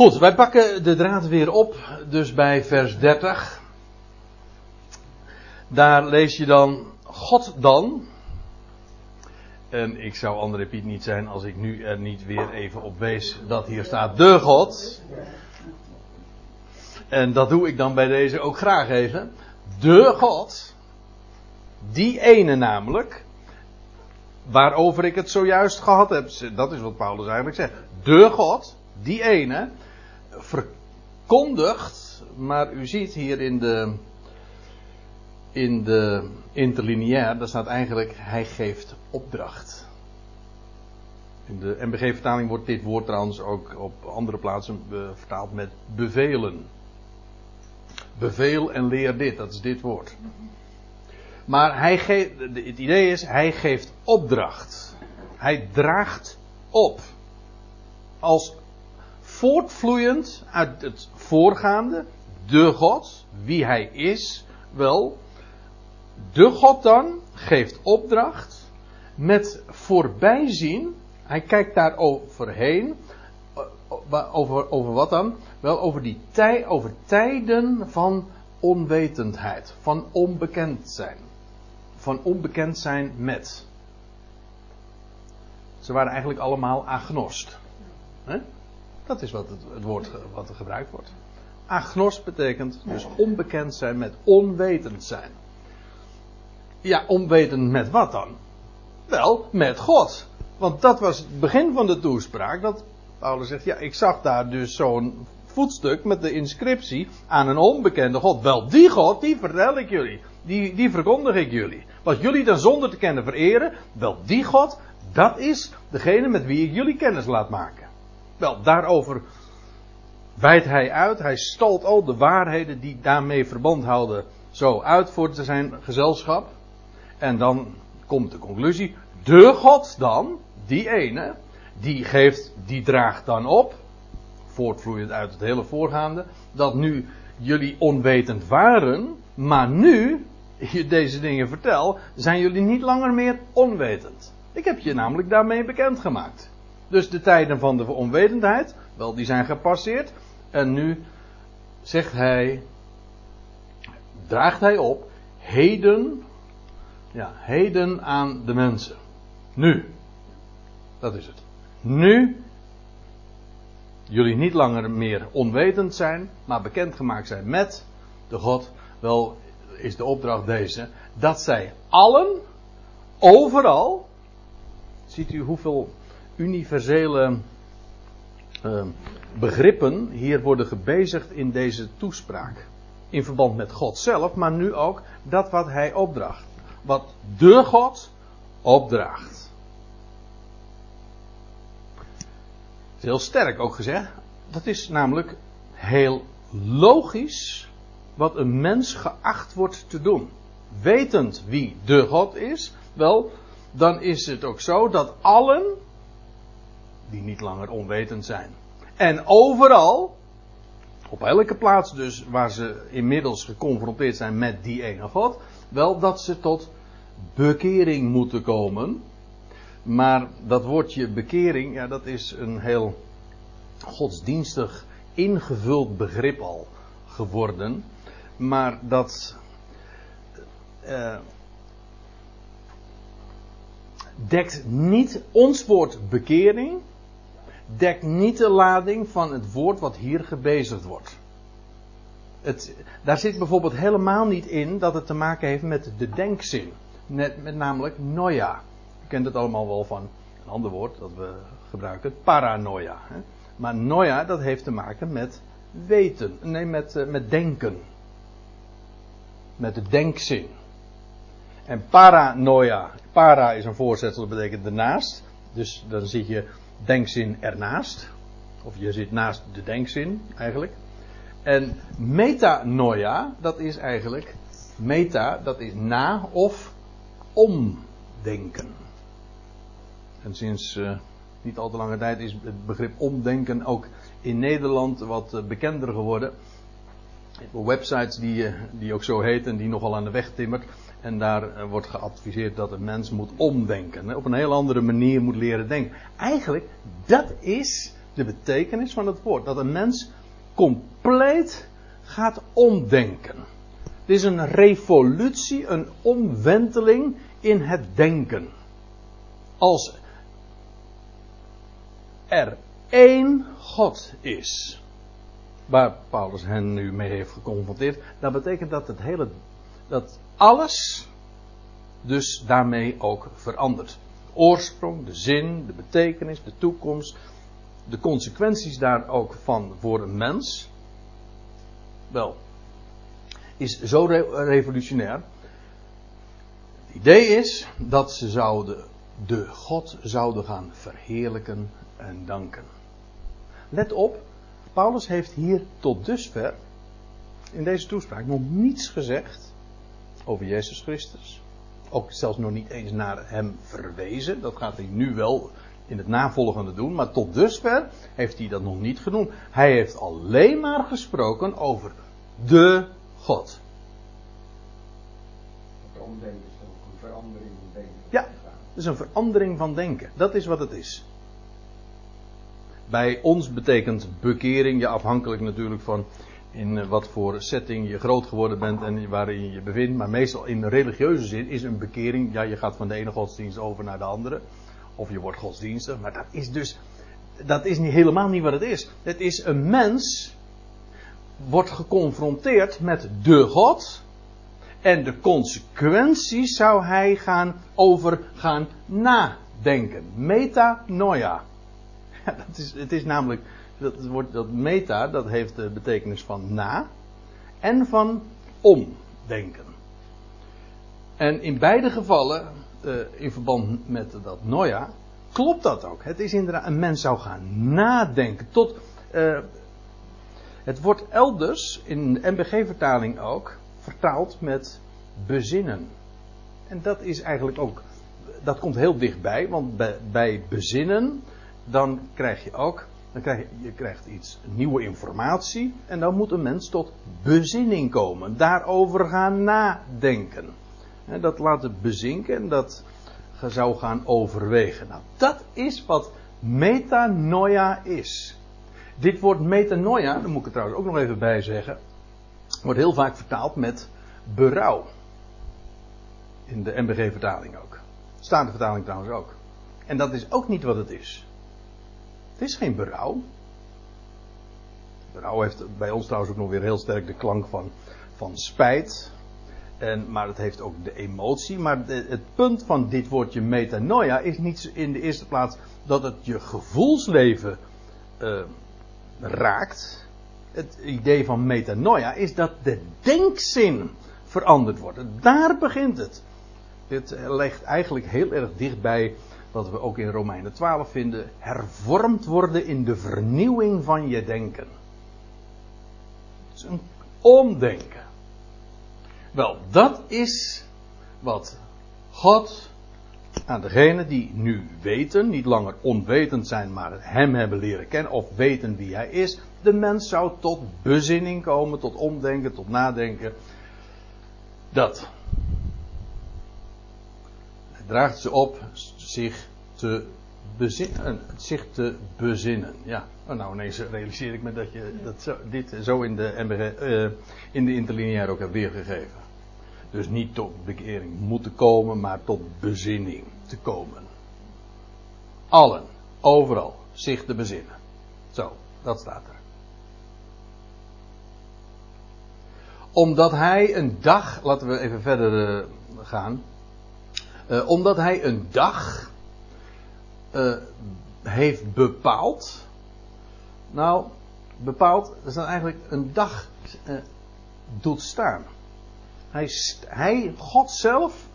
Goed, wij pakken de draad weer op, dus bij vers 30. Daar lees je dan, God dan. En ik zou André Piet niet zijn als ik nu er niet weer even op wees dat hier staat de God. En dat doe ik dan bij deze ook graag even. De God. Die ene namelijk. Waarover ik het zojuist gehad heb. Dat is wat Paulus eigenlijk zegt. De God. Die ene. Verkondigt. Maar u ziet hier in de. In de interlineair. Daar staat eigenlijk. Hij geeft opdracht. In de MBG-vertaling wordt dit woord trouwens ook op andere plaatsen vertaald met bevelen. Beveel en leer dit, dat is dit woord. Maar hij geeft, het idee is, hij geeft opdracht. Hij draagt op. Als voortvloeiend uit het voorgaande, de God, wie hij is, wel, de God dan geeft opdracht met voorbijzien. Hij kijkt daar overheen. Over, over wat dan? Wel over die tij, over tijden van onwetendheid, van onbekend zijn. Van onbekend zijn met. Ze waren eigenlijk allemaal agnost. Dat is wat het, het, woord wat er gebruikt wordt. Agnost betekent dus onbekend zijn met onwetend zijn. Ja, onwetend met wat dan? Wel, met God. Want dat was het begin van de toespraak. Dat Paulus zegt, ja, ik zag daar dus zo'n voetstuk met de inscriptie aan een onbekende God. Wel, die God, die vertel ik jullie. Die, die verkondig ik jullie. Wat jullie dan zonder te kennen vereren, wel, die God, dat is degene met wie ik jullie kennis laat maken. Wel, daarover wijdt hij uit. Hij stalt al de waarheden die daarmee verband houden zo uit voor zijn gezelschap. En dan komt de conclusie. De God dan, die ene, die geeft, die draagt dan op voortvloeiend uit het hele voorgaande, dat nu jullie onwetend waren, maar nu je deze dingen vertel, zijn jullie niet langer meer onwetend. Ik heb je namelijk daarmee bekendgemaakt. Dus de tijden van de onwetendheid, wel, die zijn gepasseerd. En nu zegt hij, draagt hij op, heden, ja, heden aan de mensen. Nu. Dat is het. Nu jullie niet langer meer onwetend zijn, maar bekendgemaakt zijn met de God, wel is de opdracht deze, dat zij allen, overal, ziet u hoeveel universele uh, begrippen hier worden gebezigd in deze toespraak. In verband met God zelf, maar nu ook dat wat hij opdraagt. Wat de God opdraagt. heel sterk ook gezegd. Dat is namelijk heel logisch wat een mens geacht wordt te doen. Wetend wie de God is, wel, dan is het ook zo dat allen, die niet langer onwetend zijn, en overal, op elke plaats dus waar ze inmiddels geconfronteerd zijn met die ene God, wel dat ze tot bekering moeten komen. Maar dat woordje bekering, ja, dat is een heel godsdienstig ingevuld begrip al geworden. Maar dat uh, dekt niet ons woord bekering, dekt niet de lading van het woord wat hier gebezigd wordt. Het, daar zit bijvoorbeeld helemaal niet in dat het te maken heeft met de denkzin. Net, met namelijk noia kent het allemaal wel van een ander woord dat we gebruiken, paranoia. Hè? Maar noia, dat heeft te maken met weten, nee, met, uh, met denken. Met de denkzin. En paranoia, para is een voorzetsel, dat betekent ernaast. Dus dan zit je denkzin ernaast. Of je zit naast de denkzin, eigenlijk. En metanoia, dat is eigenlijk, meta, dat is na of omdenken. En sinds uh, niet al te lange tijd is het begrip omdenken ook in Nederland wat uh, bekender geworden. Websites die, uh, die ook zo heten en die nogal aan de weg timmert. En daar wordt geadviseerd dat een mens moet omdenken. Op een heel andere manier moet leren denken. Eigenlijk, dat is de betekenis van het woord. Dat een mens compleet gaat omdenken. Het is een revolutie, een omwenteling in het denken. Als er één God is, waar Paulus hen nu mee heeft geconfronteerd, dat betekent dat het hele, dat alles dus daarmee ook verandert. oorsprong, de zin, de betekenis, de toekomst, de consequenties daar ook van voor een mens, wel, is zo revolutionair. Het idee is dat ze zouden de God zouden gaan verheerlijken en danken. Let op, Paulus heeft hier tot dusver in deze toespraak nog niets gezegd over Jezus Christus. Ook zelfs nog niet eens naar hem verwezen. Dat gaat hij nu wel in het navolgende doen. Maar tot dusver heeft hij dat nog niet genoemd. Hij heeft alleen maar gesproken over de God. Het omdenken is ook een verandering van denken. Ja, het is een verandering van denken. Dat is wat het is. Bij ons betekent bekering, je afhankelijk natuurlijk van in wat voor setting je groot geworden bent en waarin je bevindt. Maar meestal in religieuze zin is een bekering, ja, je gaat van de ene godsdienst over naar de andere. Of je wordt godsdienstig. Maar dat is dus, dat is niet, helemaal niet wat het is. Het is een mens, wordt geconfronteerd met de God. En de consequenties zou hij gaan over gaan nadenken. Metanoia. Dat is, het is namelijk dat, wordt, dat meta, dat heeft de betekenis van na en van omdenken. En in beide gevallen, uh, in verband met dat noia, klopt dat ook. Het is inderdaad, een mens zou gaan nadenken. Tot, uh, het wordt elders, in de MBG-vertaling ook, vertaald met bezinnen. En dat is eigenlijk ook, dat komt heel dichtbij, want bij bezinnen, dan krijg je ook dan krijg je, je krijgt iets, nieuwe informatie. En dan moet een mens tot bezinning komen. Daarover gaan nadenken. En dat laten bezinken en dat zou gaan overwegen. Nou, dat is wat metanoia is. Dit woord metanoia, daar moet ik er trouwens ook nog even bij zeggen, wordt heel vaak vertaald met berouw. In de MBG-vertaling ook. Staat de vertaling trouwens ook. En dat is ook niet wat het is. Het is geen berouw. Berouw heeft bij ons trouwens ook nog weer heel sterk de klank van, van spijt. En, maar het heeft ook de emotie. Maar het punt van dit woordje metanoia is niet in de eerste plaats dat het je gevoelsleven uh, raakt. Het idee van metanoia is dat de denkzin veranderd wordt. Daar begint het. Dit ligt eigenlijk heel erg dichtbij wat we ook in Romeinen 12 vinden, hervormd worden in de vernieuwing van je denken. Het is een omdenken. Wel, dat is wat God aan degenen die nu weten, niet langer onwetend zijn, maar Hem hebben leren kennen of weten wie Hij is, de mens zou tot bezinning komen, tot omdenken, tot nadenken. Dat. Hij draagt ze op zich te bezinnen. Zich te bezinnen. Ja, oh, nou ineens realiseer ik me dat je dat dit zo in de, MBG, uh, in de interlineair ook hebt weergegeven. Dus niet tot bekering moeten komen, maar tot bezinning te komen. Allen, overal, zich te bezinnen. Zo, dat staat er. Omdat hij een dag, laten we even verder uh, gaan. Uh, omdat hij een dag uh, heeft bepaald. Nou, bepaald, dat is dan eigenlijk een dag uh, doet staan. Hij, hij God zelf,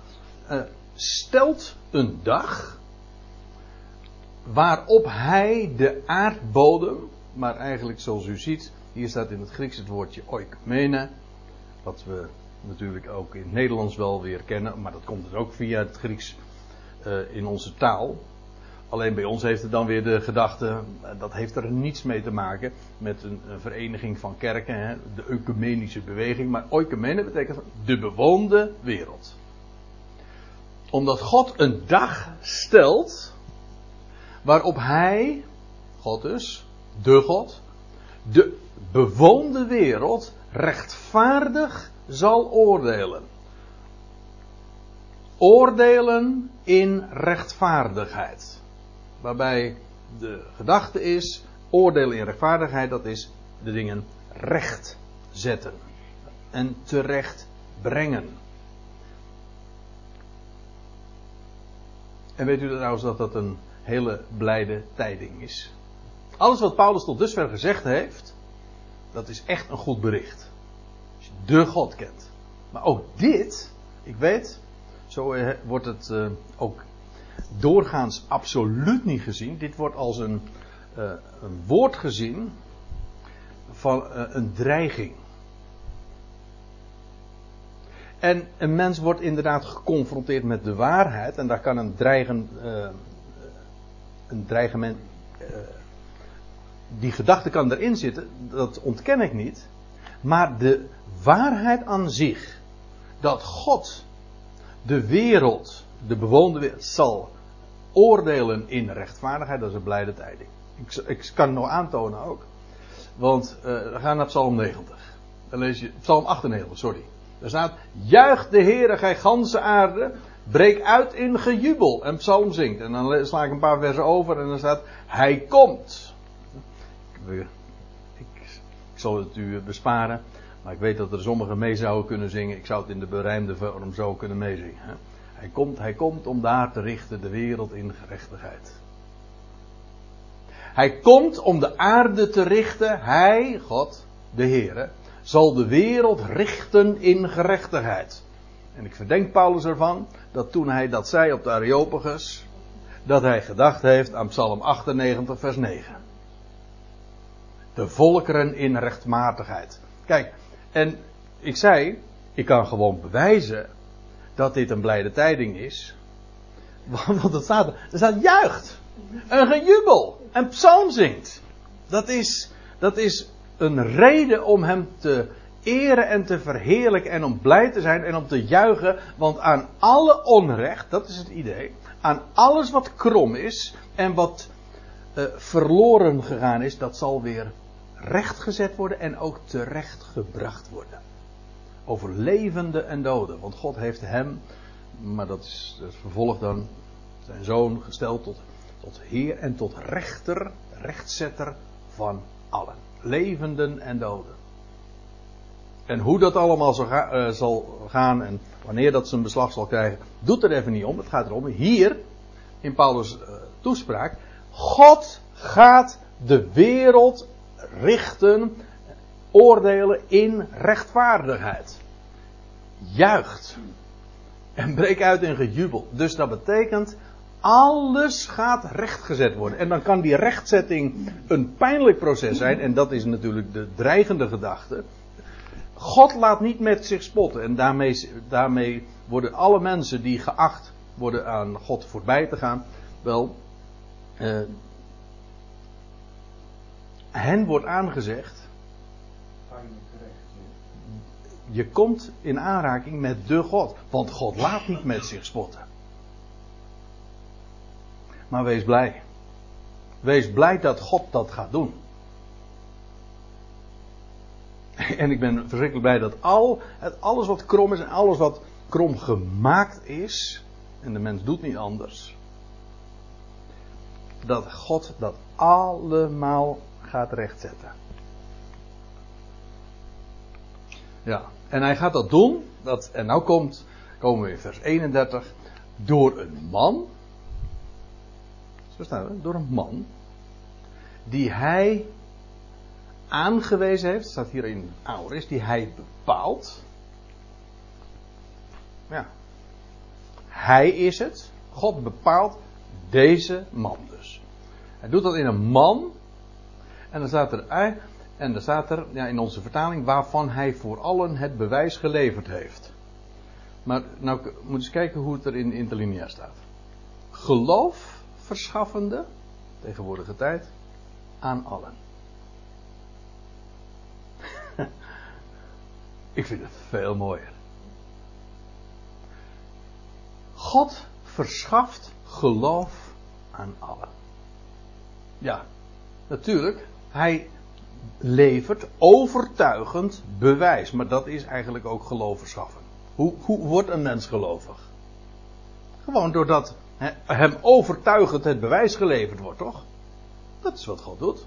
stelt een dag waarop hij de aardbodem, maar eigenlijk zoals u ziet, hier staat in het Grieks het woordje oikumene, wat we natuurlijk ook in het Nederlands wel weer kennen, maar dat komt dus ook via het Grieks uh, in onze taal. Alleen bij ons heeft het dan weer de gedachte, dat heeft er niets mee te maken met een, een vereniging van kerken, hè, de ecumenische beweging. Maar oikumene betekent de bewoonde wereld. Omdat God een dag stelt waarop Hij, God dus, de God, de bewoonde wereld rechtvaardig zal oordelen. Oordelen in rechtvaardigheid. Waarbij de gedachte is, oordelen in rechtvaardigheid, dat is de dingen recht zetten. En terecht brengen. En weet u trouwens dat dat een hele blijde tijding is? Alles wat Paulus tot dusver gezegd heeft, dat is echt een goed bericht. De God kent. Maar ook dit, ik weet, zo eh, wordt het uh, ook doorgaans absoluut niet gezien. Dit wordt als een, uh, een woord gezien van een dreiging. En een mens wordt inderdaad geconfronteerd met de waarheid. En daar kan een dreigen. Een dreigement. Uh, die gedachte kan erin zitten. Dat ontken ik niet. Maar de waarheid aan zich. Dat God de wereld, de bewoonde wereld, zal oordelen in rechtvaardigheid. Dat is een blijde tijding. Ik, ik kan het nog aantonen ook. Want uh, we gaan naar Psalm 90. Dan lees je. Psalm 98, sorry. Er staat, juich de Heere, gij ganse aarde, breek uit in gejubel. En psalm zingt. En dan sla ik een paar versen over en dan staat, hij komt. Ik, zal het u besparen, maar ik weet dat er sommigen mee zouden kunnen zingen. Ik zou het in de berijmde vorm zo kunnen meezingen. Hij komt, hij komt om daar te richten de wereld in gerechtigheid. Hij komt om de aarde te richten. Hij, God, de Heere, zal de wereld richten in gerechtigheid. En ik verdenk Paulus ervan dat toen hij dat zei op de Areopagus, dat hij gedacht heeft aan Psalm 98, vers 9. De volkeren in rechtmatigheid. Kijk, en ik zei, ik kan gewoon bewijzen dat dit een blijde tijding is. Want het staat er, er staat juicht. Een gejubel. En psalm zingt. Dat is, dat is een reden om hem te eren en te verheerlijken en om blij te zijn en om te juichen. Want aan alle onrecht, dat is het idee, aan alles wat krom is en wat uh, verloren gegaan is, dat zal weer rechtgezet worden en ook terecht gebracht worden. Over levende en doden. Want God heeft hem, maar dat is het vervolg dan, zijn zoon gesteld tot, tot heer en tot rechter, rechtzetter van allen levenden en doden. En hoe dat allemaal zal, uh, zal, gaan en wanneer dat zijn beslag zal krijgen, doet er even niet om. Het gaat erom, hier in Paulus' uh, toespraak, God gaat de wereld richten, oordelen in rechtvaardigheid. Juicht. En breek uit in gejubel. Dus dat betekent, alles gaat rechtgezet worden. En dan kan die rechtzetting een pijnlijk proces zijn. En dat is natuurlijk de dreigende gedachte. God laat niet met zich spotten. En daarmee, daarmee worden alle mensen die geacht worden aan God voorbij te gaan. Wel, uh, hen wordt aangezegd. Je komt in aanraking met de God. Want God laat niet met zich spotten. Maar wees blij. Wees blij dat God dat gaat doen. En ik ben verschrikkelijk blij dat al, alles wat krom is en alles wat krom gemaakt is, en de mens doet niet anders, dat God dat allemaal gaat rechtzetten. Ja, en hij gaat dat doen, dat, en nou komt, komen we in vers 31, door een man, zo staat het, door een man. Die hij aangewezen heeft, staat hier in Auris, die hij bepaalt. Ja. Hij is het. God bepaalt deze man dus. Hij doet dat in een man. En dan staat er, en dan staat er ja, in onze vertaling waarvan hij voor allen het bewijs geleverd heeft. Maar nou moet eens kijken hoe het er in interlineair staat. Geloof verschaffende, tegenwoordige tijd, aan allen. Ik vind het veel mooier. God verschaft geloof aan allen. Ja, natuurlijk. Hij levert overtuigend bewijs. Maar dat is eigenlijk ook geloof verschaffen. Hoe, hoe wordt een mens gelovig? Gewoon doordat hem overtuigend het bewijs geleverd wordt, toch? Dat is wat God doet.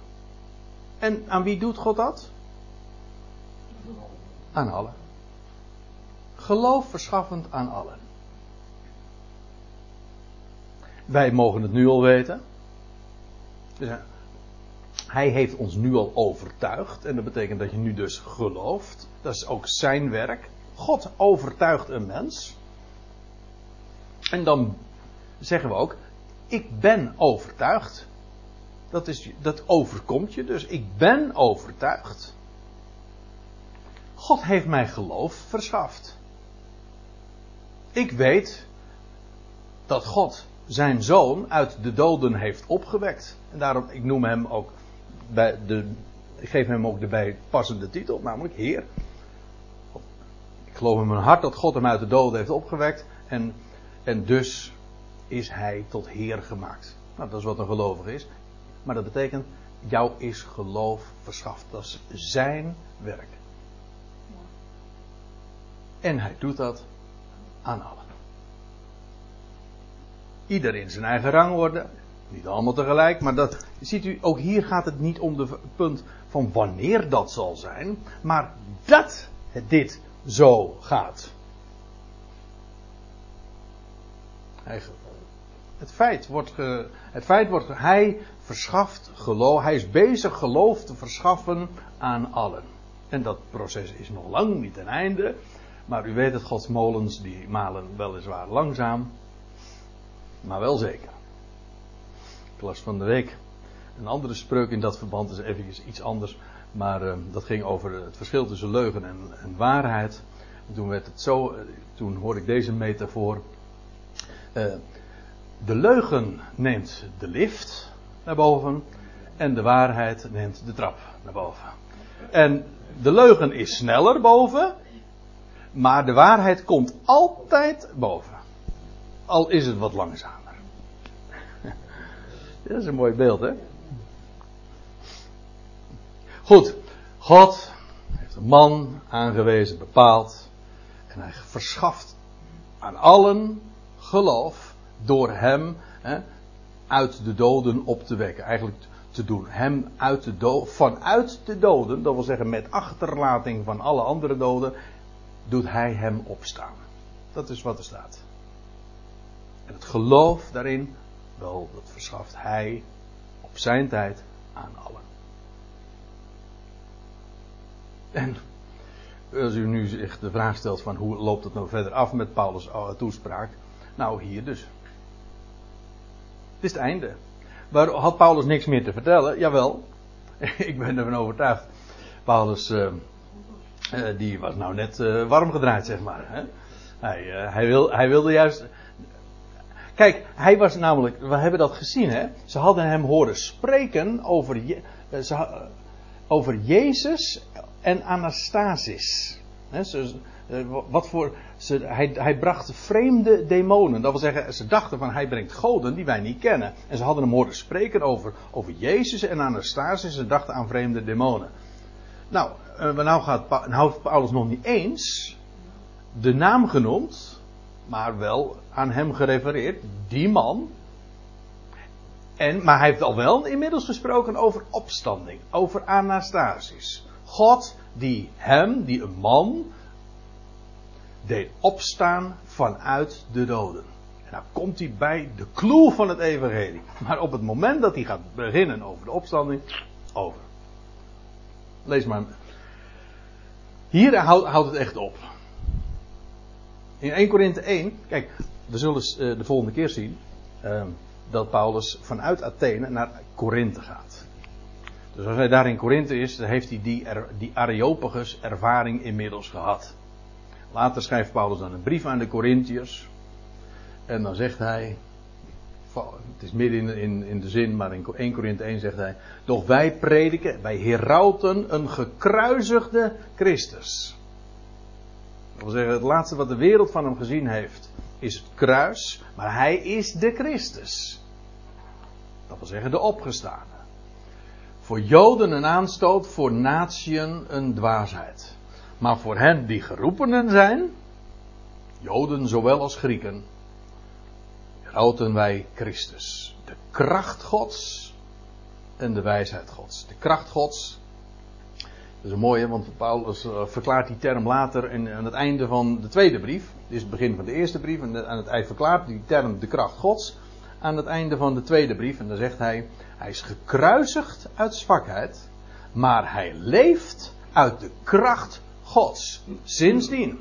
En aan wie doet God dat? Aan allen. Geloof verschaffend aan allen. Wij mogen het nu al weten. Dus hij heeft ons nu al overtuigd. En dat betekent dat je nu dus gelooft. Dat is ook zijn werk. God overtuigt een mens. En dan zeggen we ook: Ik ben overtuigd. Dat, is, dat overkomt je dus. Ik ben overtuigd. God heeft mij geloof verschaft. Ik weet dat God zijn zoon uit de doden heeft opgewekt. En daarom, ik noem hem ook de, ik geef hem ook de bijpassende titel, namelijk Heer. Ik geloof in mijn hart dat God hem uit de doden heeft opgewekt. En, en dus is hij tot Heer gemaakt. Nou, dat is wat een gelovige is. Maar dat betekent, jou is geloof verschaft. Dat is zijn werk. En hij doet dat aan allen. Ieder in zijn eigen rangorde. Niet allemaal tegelijk, maar dat, ziet u, ook hier gaat het niet om de punt van wanneer dat zal zijn, maar dat dit zo gaat. Het feit wordt, het feit wordt, hij verschaft geloof, hij is bezig geloof te verschaffen aan allen. En dat proces is nog lang niet ten einde, maar u weet het, Gods molens die malen weliswaar langzaam, maar wel zeker. Ik las van de week een andere spreuk in dat verband, is even iets anders. Maar uh, dat ging over het verschil tussen leugen en, en waarheid. En toen werd het zo, uh, toen hoorde ik deze metafoor. Uh, de leugen neemt de lift naar boven en de waarheid neemt de trap naar boven. En de leugen is sneller boven, maar de waarheid komt altijd boven. Al is het wat langzamer. Dat is een mooi beeld, hè? Goed, God heeft een man aangewezen, bepaald. En hij verschaft aan allen geloof door hem hè, uit de doden op te wekken. Eigenlijk te doen. Hem uit de vanuit de doden, dat wil zeggen met achterlating van alle andere doden, doet hij hem opstaan. Dat is wat er staat. En het geloof daarin, wel, dat verschaft hij op zijn tijd aan allen. En als u nu zich de vraag stelt van hoe loopt het nou verder af met Paulus' toespraak. Nou, hier dus. Het is het einde. Waar had Paulus niks meer te vertellen? Jawel. Ik ben ervan overtuigd. Paulus, uh, uh, die was nou net warm gedraaid, zeg maar. Hè? Hij, hij, wil, hij wilde juist. Kijk, hij was namelijk, we hebben dat gezien, hè? Ze hadden hem horen spreken over, ze, over Jezus en Anastasis. Ze, wat voor, ze, hij, hij, bracht vreemde demonen. Dat wil zeggen, ze dachten van hij brengt goden die wij niet kennen. En ze hadden hem horen spreken over, over Jezus en Anastasis. Ze dachten aan vreemde demonen. Nou, uh, nou, gaat, nou heeft Paulus nog niet eens de naam genoemd, maar wel aan hem gerefereerd. Die man. En, maar hij heeft al wel inmiddels gesproken over opstanding, over Anastasis. God die hem, die een man, deed opstaan vanuit de doden. En dan komt hij bij de clue van het evangelie. Maar op het moment dat hij gaat beginnen over de opstanding, over. Lees maar. Hier houdt het echt op. In 1 Korinthe 1, kijk, we zullen de volgende keer zien uh, dat Paulus vanuit Athene naar Korinthe gaat. Dus als hij daar in Korinthe is, dan heeft hij die, die Areopagus ervaring inmiddels gehad. Later schrijft Paulus dan een brief aan de Corinthiërs. En dan zegt hij, het is midden in, in, de zin, maar in 1 Korinthe 1 zegt hij, doch wij prediken, wij herauten een gekruisigde Christus. Dat wil zeggen, het laatste wat de wereld van hem gezien heeft, is het kruis, maar hij is de Christus. Dat wil zeggen, de opgestane Voor Joden een aanstoot, voor natieën een dwaasheid. Maar voor hen die geroepenen zijn, Joden zowel als Grieken, groten wij Christus. De kracht Gods en de wijsheid Gods. De kracht Gods. Dat is een mooie, want Paulus eh, verklaart die term later in, aan het einde van de tweede brief. Dit is het begin van de eerste brief. En aan het eind verklaart die term de kracht Gods aan het einde van de tweede brief. En dan zegt hij: Hij is gekruisigd uit zwakheid, maar hij leeft uit de kracht Gods. Sindsdien.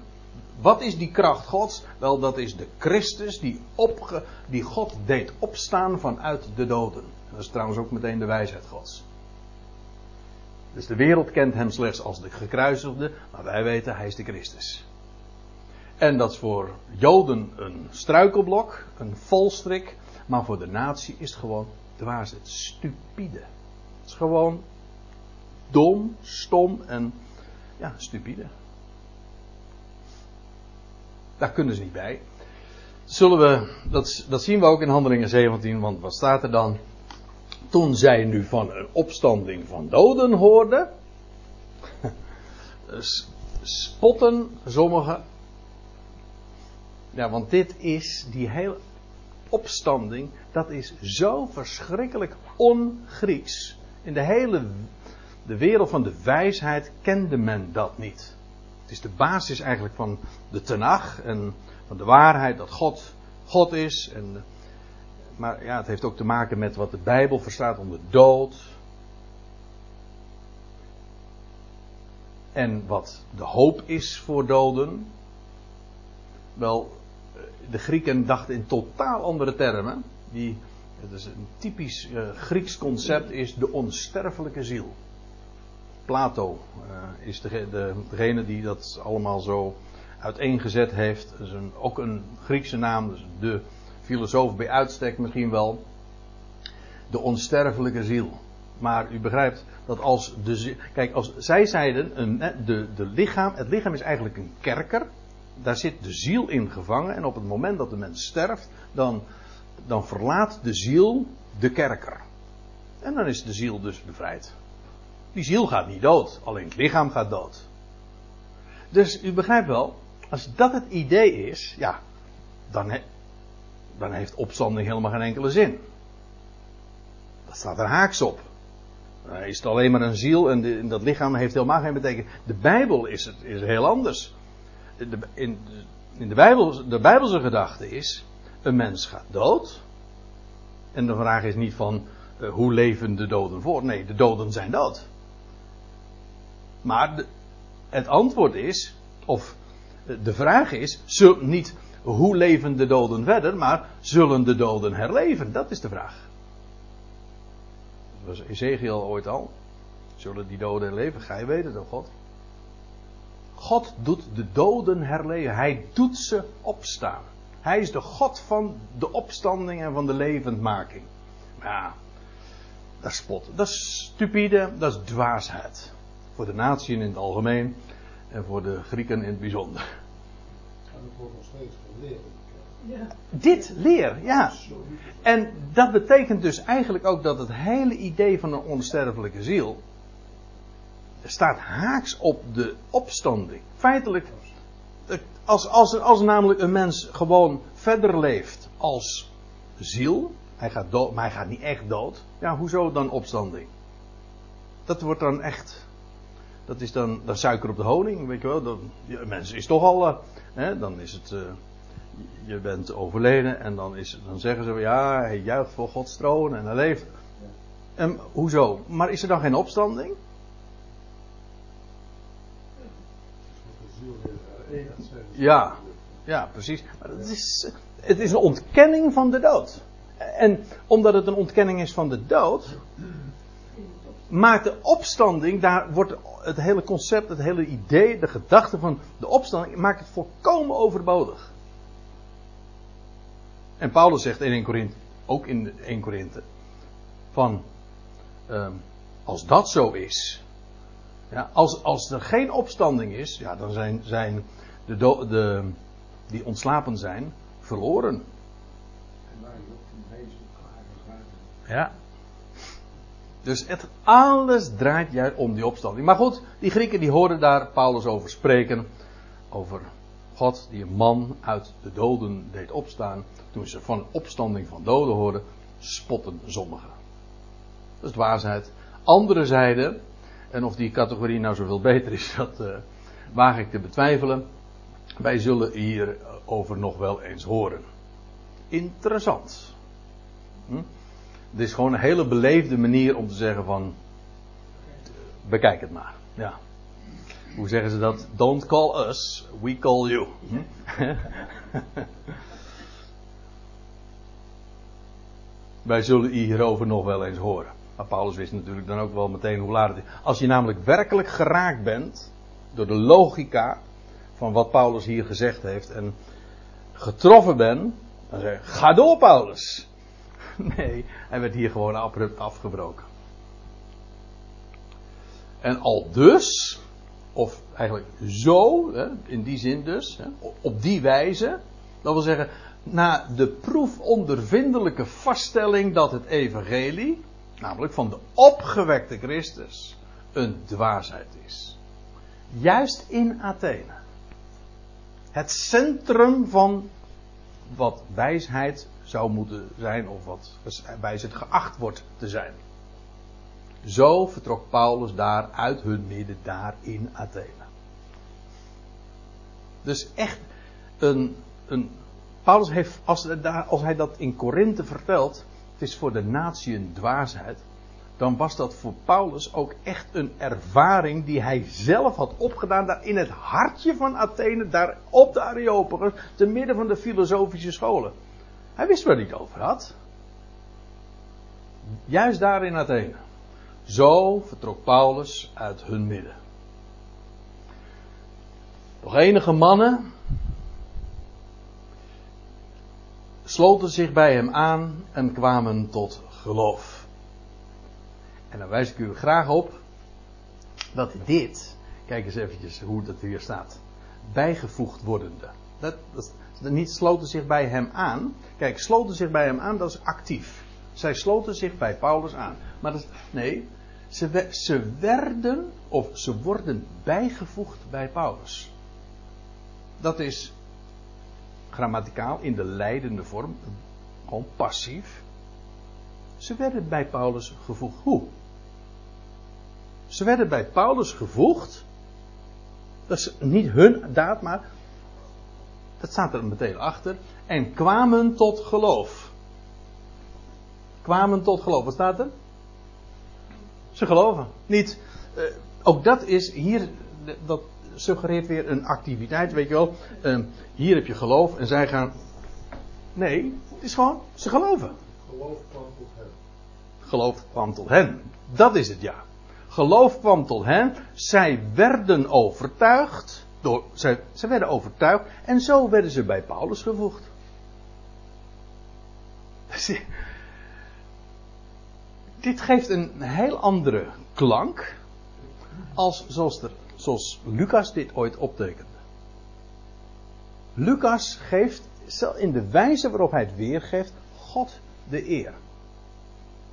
Wat is die kracht Gods? Wel, dat is de Christus die, opge, die God deed opstaan vanuit de doden. Dat is trouwens ook meteen de wijsheid Gods. Dus de wereld kent hem slechts als de gekruisigde, maar wij weten hij is de Christus. En dat is voor Joden een struikelblok, een volstrik, maar voor de natie is het gewoon dwaasheid, stupide. Het is gewoon dom, stom en ja, stupide. Daar kunnen ze niet bij. Zullen we, dat, dat zien we ook in Handelingen 17, want wat staat er dan? Toen zij nu van een opstanding van doden hoorden, spotten sommigen. Ja, want dit is die hele opstanding, dat is zo verschrikkelijk on-Grieks. In de hele de wereld van de wijsheid kende men dat niet. Het is de basis eigenlijk van de Tenach en van de waarheid dat God God is. En, maar ja, het heeft ook te maken met wat de Bijbel verstaat onder dood. En wat de hoop is voor doden. Wel, de Grieken dachten in totaal andere termen. Die, het is een typisch uh, Grieks concept, is de onsterfelijke ziel. Plato uh, is de, de, degene die dat allemaal zo uiteengezet heeft. Ook een Griekse naam, dus de filosoof bij uitstek misschien wel. De onsterfelijke ziel. Maar u begrijpt dat als de. Kijk, als zij zeiden, een, de, de lichaam, het lichaam is eigenlijk een kerker. Daar zit de ziel in gevangen. En op het moment dat de mens sterft, dan, dan verlaat de ziel de kerker. En dan is de ziel dus bevrijd. Die ziel gaat niet dood, alleen het lichaam gaat dood. Dus u begrijpt wel, als dat het idee is, ja, dan, dan heeft opstanding helemaal geen enkele zin. Dat staat er haaks op. Dan is het alleen maar een ziel en, en dat lichaam heeft helemaal geen betekenis. De Bijbel is, het, is heel anders. De, in, in de, Bijbel, de Bijbelse gedachte is, een mens gaat dood. En de vraag is niet van, uh, hoe leven de doden voor? Nee, de doden zijn dood. Maar het antwoord is, of de vraag is, zul, niet hoe leven de doden verder, maar zullen de doden herleven? Dat is de vraag. Dat was Ezekiel ooit al. Zullen die doden herleven? Gij weet het, oh God. God doet de doden herleven. Hij doet ze opstaan. Hij is de God van de opstanding en van de levendmaking. Ja, dat is spot. Dat is stupide, dat is dwaasheid. Voor de natie in het algemeen en voor de Grieken in het bijzonder. En het wordt nog steeds geleerd. Ja. Dit leer, ja. En dat betekent dus eigenlijk ook dat het hele idee van een onsterfelijke ziel staat haaks op de opstanding. Feitelijk, als, als, als namelijk een mens gewoon verder leeft als ziel, hij gaat dood, maar hij gaat niet echt dood, ja, hoezo dan opstanding? Dat wordt dan echt dat is dan dat suiker op de honing, weet je wel. Dan, ja, mensen is toch al, uh, hè, dan is het, uh, je bent overleden en dan, is, dan zeggen ze, ja, hij juicht voor Gods troon en hij leeft. En hoezo? Maar is er dan geen opstanding? Ja, ja, precies. Maar het is, het is een ontkenning van de dood. En omdat het een ontkenning is van de dood, maakt de opstanding, daar wordt het hele concept, het hele idee, de gedachte van de opstanding, maakt het volkomen overbodig. En Paulus zegt in 1 Korinthe, ook in 1 Korinthe, van um, als dat zo is, ja, als, als er geen opstanding is, ja, dan zijn, zijn de, de, die ontslapen zijn verloren. Ja. Dus het, alles draait juist om die opstanding. Maar goed, die Grieken die hoorden daar Paulus over spreken. Over God die een man uit de doden deed opstaan. Toen ze van opstanding van doden hoorden, spotten sommigen. Dat is waarheid. Andere zeiden, en of die categorie nou zoveel beter is, dat uh, waag ik te betwijfelen. Wij zullen hierover nog wel eens horen. Interessant. Hm? Het is gewoon een hele beleefde manier om te zeggen van. Bekijk het maar. Ja. Hoe zeggen ze dat? Don't call us, we call you. Hm? Wij zullen hierover nog wel eens horen. Maar Paulus wist natuurlijk dan ook wel meteen hoe laat het is. Als je namelijk werkelijk geraakt bent door de logica van wat Paulus hier gezegd heeft en getroffen bent, dan zeg je: ga door, Paulus. Nee, hij werd hier gewoon abrupt afgebroken. En al dus, of eigenlijk zo, in die zin dus, op die wijze, dat wil zeggen, na de proefondervindelijke vaststelling dat het evangelie, namelijk van de opgewekte Christus, een dwaasheid is. Juist in Athene. Het centrum van wat wijsheid zou moeten zijn, of wat wijsheid geacht wordt te zijn. Zo vertrok Paulus daar uit hun midden, daar in Athene. Dus echt een, een Paulus heeft, als, als hij dat in Korinthe vertelt, het is voor de natie een dwaasheid, dan was dat voor Paulus ook echt een ervaring die hij zelf had opgedaan daar in het hartje van Athene, daar op de Areopagus, te midden van de filosofische scholen. Hij wist waar hij het over had. Juist daar in Athene. Zo vertrok Paulus uit hun midden. Nog enige mannen sloten zich bij hem aan en kwamen tot geloof. En dan wijs ik u graag op dat dit, kijk eens eventjes hoe dat hier staat, bijgevoegd wordende. Dat, dat, niet sloten zich bij hem aan. Kijk, sloten zich bij hem aan, dat is actief. Zij sloten zich bij Paulus aan. Maar dat, nee, ze, ze werden of ze worden bijgevoegd bij Paulus. Dat is grammaticaal in de leidende vorm, gewoon passief. Ze werden bij Paulus gevoegd. Hoe? Ze werden bij Paulus gevoegd. Dat is niet hun daad, maar dat staat er meteen achter. En kwamen tot geloof. Kwamen tot geloof. Wat staat er? Ze geloven. Niet. Uh, ook dat is hier. Dat suggereert weer een activiteit, weet je wel. Uh, hier heb je geloof en zij gaan. Nee, het is gewoon. Ze geloven. Geloof kwam tot hen. Geloof kwam tot hen. Dat is het ja. Geloof kwam tot hen. Zij werden overtuigd. Door, ze, ze werden overtuigd en zo werden ze bij Paulus gevoegd. Dit geeft een heel andere klank als zoals, er, zoals Lucas dit ooit optekende. Lucas geeft in de wijze waarop hij het weergeeft God de eer.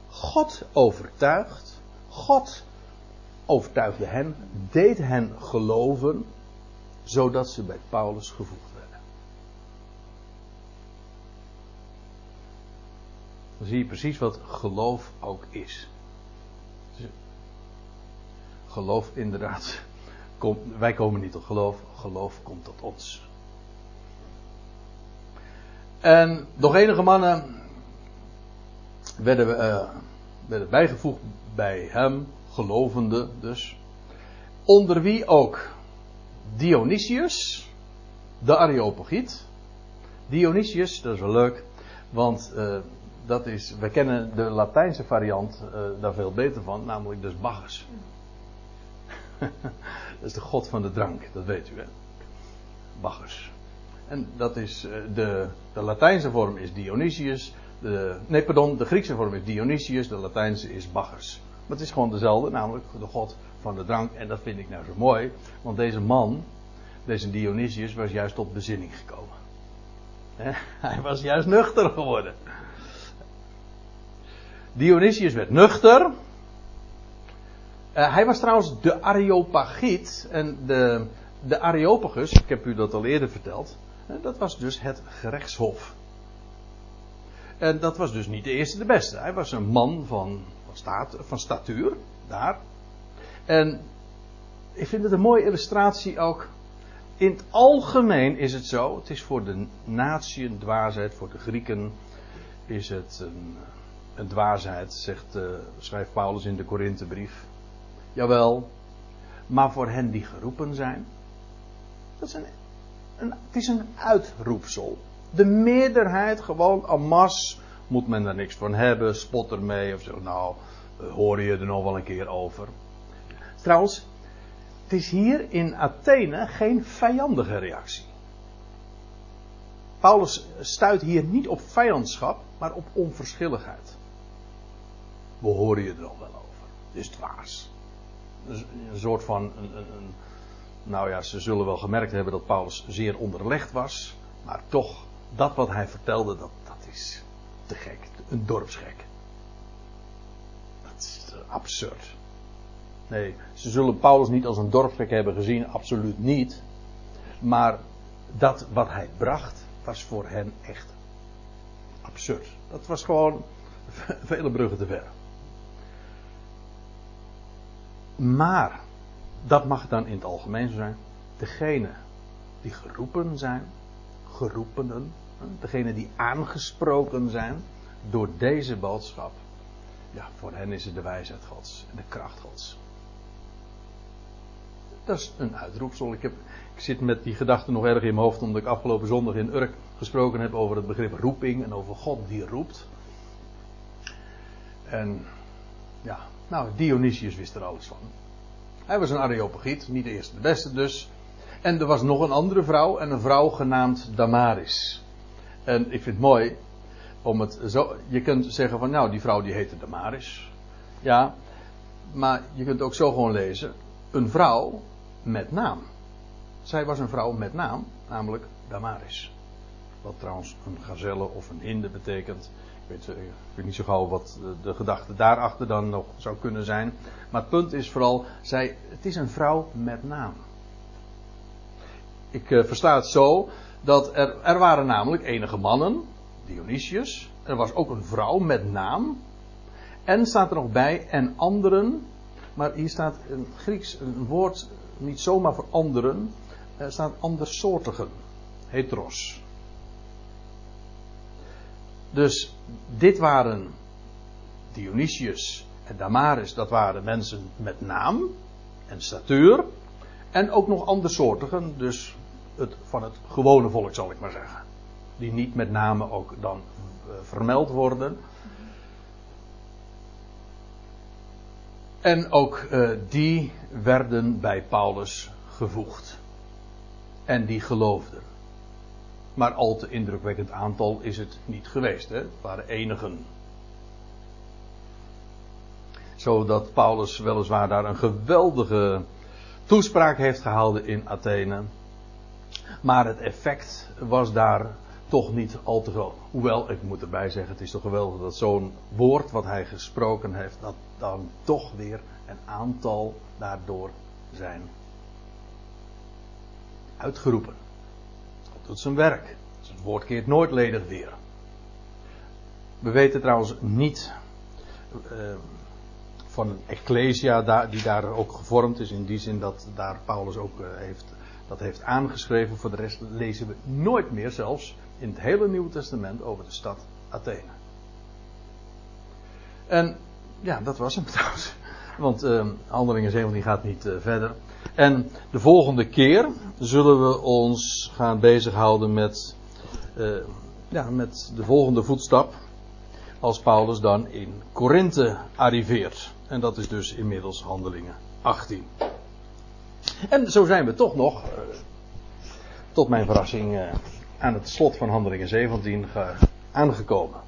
God overtuigt, God overtuigde hen, deed hen geloven zodat ze bij Paulus gevoegd werden. Dan zie je precies wat geloof ook is. Geloof inderdaad. Wij komen niet tot geloof, geloof komt tot ons. En nog enige mannen werden, uh, werden bijgevoegd bij hem, gelovende dus. Onder wie ook Dionysius, de Areopagiet. Dionysius, dat is wel leuk, want uh, dat is, we kennen de Latijnse variant uh, daar veel beter van, namelijk dus Bacchus. dat is de god van de drank, dat weet u hè. Bacchus. En dat is, uh, de, de Latijnse vorm is Dionysius, de, nee pardon, de Griekse vorm is Dionysius, de Latijnse is Bacchus. Maar het is gewoon dezelfde, namelijk de god van de drank. En dat vind ik nou zo mooi. Want deze man, deze Dionysius, was juist tot bezinning gekomen. Hij was juist nuchter geworden. Dionysius werd nuchter. Uh, hij was trouwens de Areopagiet. En de, de Areopagus, ik heb u dat al eerder verteld. Uh, dat was dus het gerechtshof. En dat was dus niet de eerste de beste. Hij was een man van, van, staat, van statuur, daar. En ik vind het een mooie illustratie ook. In het algemeen is het zo. Het is voor de natie een dwaasheid. Voor de Grieken is het een, een dwaasheid, zegt, uh, schrijft Paulus in de Korinthebrief. Jawel. Maar voor hen die geroepen zijn. Dat is een, een, het is een uitroepsel. De meerderheid gewoon masse moet men er niks van hebben, spot ermee of zo. Nou, hoor je er nog wel een keer over. Trouwens, het is hier in Athene geen vijandige reactie. Paulus stuit hier niet op vijandschap, maar op onverschilligheid. We horen je er nog wel over. Is dwaas. Een soort van. Een, een, nou ja, ze zullen wel gemerkt hebben dat Paulus zeer onderlegd was. Maar toch, dat wat hij vertelde, dat, dat is te gek. Een dorpsgek. Dat is absurd. Nee, ze zullen Paulus niet als een dorpsgek hebben gezien, absoluut niet. Maar dat wat hij bracht, was voor hen echt absurd. Dat was gewoon vele bruggen te ver. Maar, dat mag dan in het algemeen zijn. Degene die geroepen zijn, geroepenen, degene die aangesproken zijn door deze boodschap. Ja, voor hen is het de wijsheid Gods en de kracht Gods. Dat is een uitroepsel. Ik, heb, ik zit met die gedachte nog erg in mijn hoofd, omdat ik afgelopen zondag in Urk gesproken heb over het begrip roeping en over God die roept. En ja, nou, Dionysius wist er alles van. Hij was een Areopagiet, niet de eerste de beste dus. En er was nog een andere vrouw, en een vrouw genaamd Damaris. En ik vind het mooi om het zo. Je kunt zeggen van, nou, die vrouw die heette Damaris. Ja, maar je kunt ook zo gewoon lezen: een vrouw met naam. Zij was een vrouw met naam, namelijk Damaris. Wat trouwens een gazelle of een hinde betekent. Weet, eh, ik weet niet zo gauw wat de gedachte daarachter dan nog zou kunnen zijn. Maar het punt is vooral, zij, het is een vrouw met naam. Ik uh, versta het zo dat er, er waren namelijk enige mannen, Dionysius. Er was ook een vrouw met naam. En staat er nog bij, en anderen. Maar hier staat een Grieks een woord, niet zomaar voor anderen. Er staat andersoortigen. Heteros. Dus dit waren Dionysius en Damaris, dat waren mensen met naam en statuur. En ook nog andersoortigen, dus het, van het gewone volk zal ik maar zeggen. Die niet met name ook dan uh, vermeld worden. En ook uh, die werden bij Paulus gevoegd. En die geloofden. Maar al te indrukwekkend aantal is het niet geweest. Hè? Het waren enigen. Zodat Paulus weliswaar daar een geweldige toespraak heeft gehouden in Athene. Maar het effect was daar toch niet al te groot. Hoewel, ik moet erbij zeggen, het is toch geweldig dat zo'n woord wat hij gesproken heeft, dat dan toch weer een aantal daardoor zijn uitgeroepen. Doet zijn werk. Het woord keert nooit ledig weer. We weten trouwens niet uh, van een ecclesia die daar ook gevormd is. In die zin dat daar Paulus ook uh, heeft, dat heeft aangeschreven. Voor de rest lezen we nooit meer zelfs in het hele Nieuwe Testament over de stad Athene. En ja, dat was hem trouwens. Want uh, Handelingen 17 gaat niet uh, verder. En de volgende keer zullen we ons gaan bezighouden met, uh, ja, met de volgende voetstap. Als Paulus dan in Korinthe arriveert. En dat is dus inmiddels Handelingen 18. En zo zijn we toch nog, tot mijn verrassing, aan het slot van Handelingen 17 aangekomen.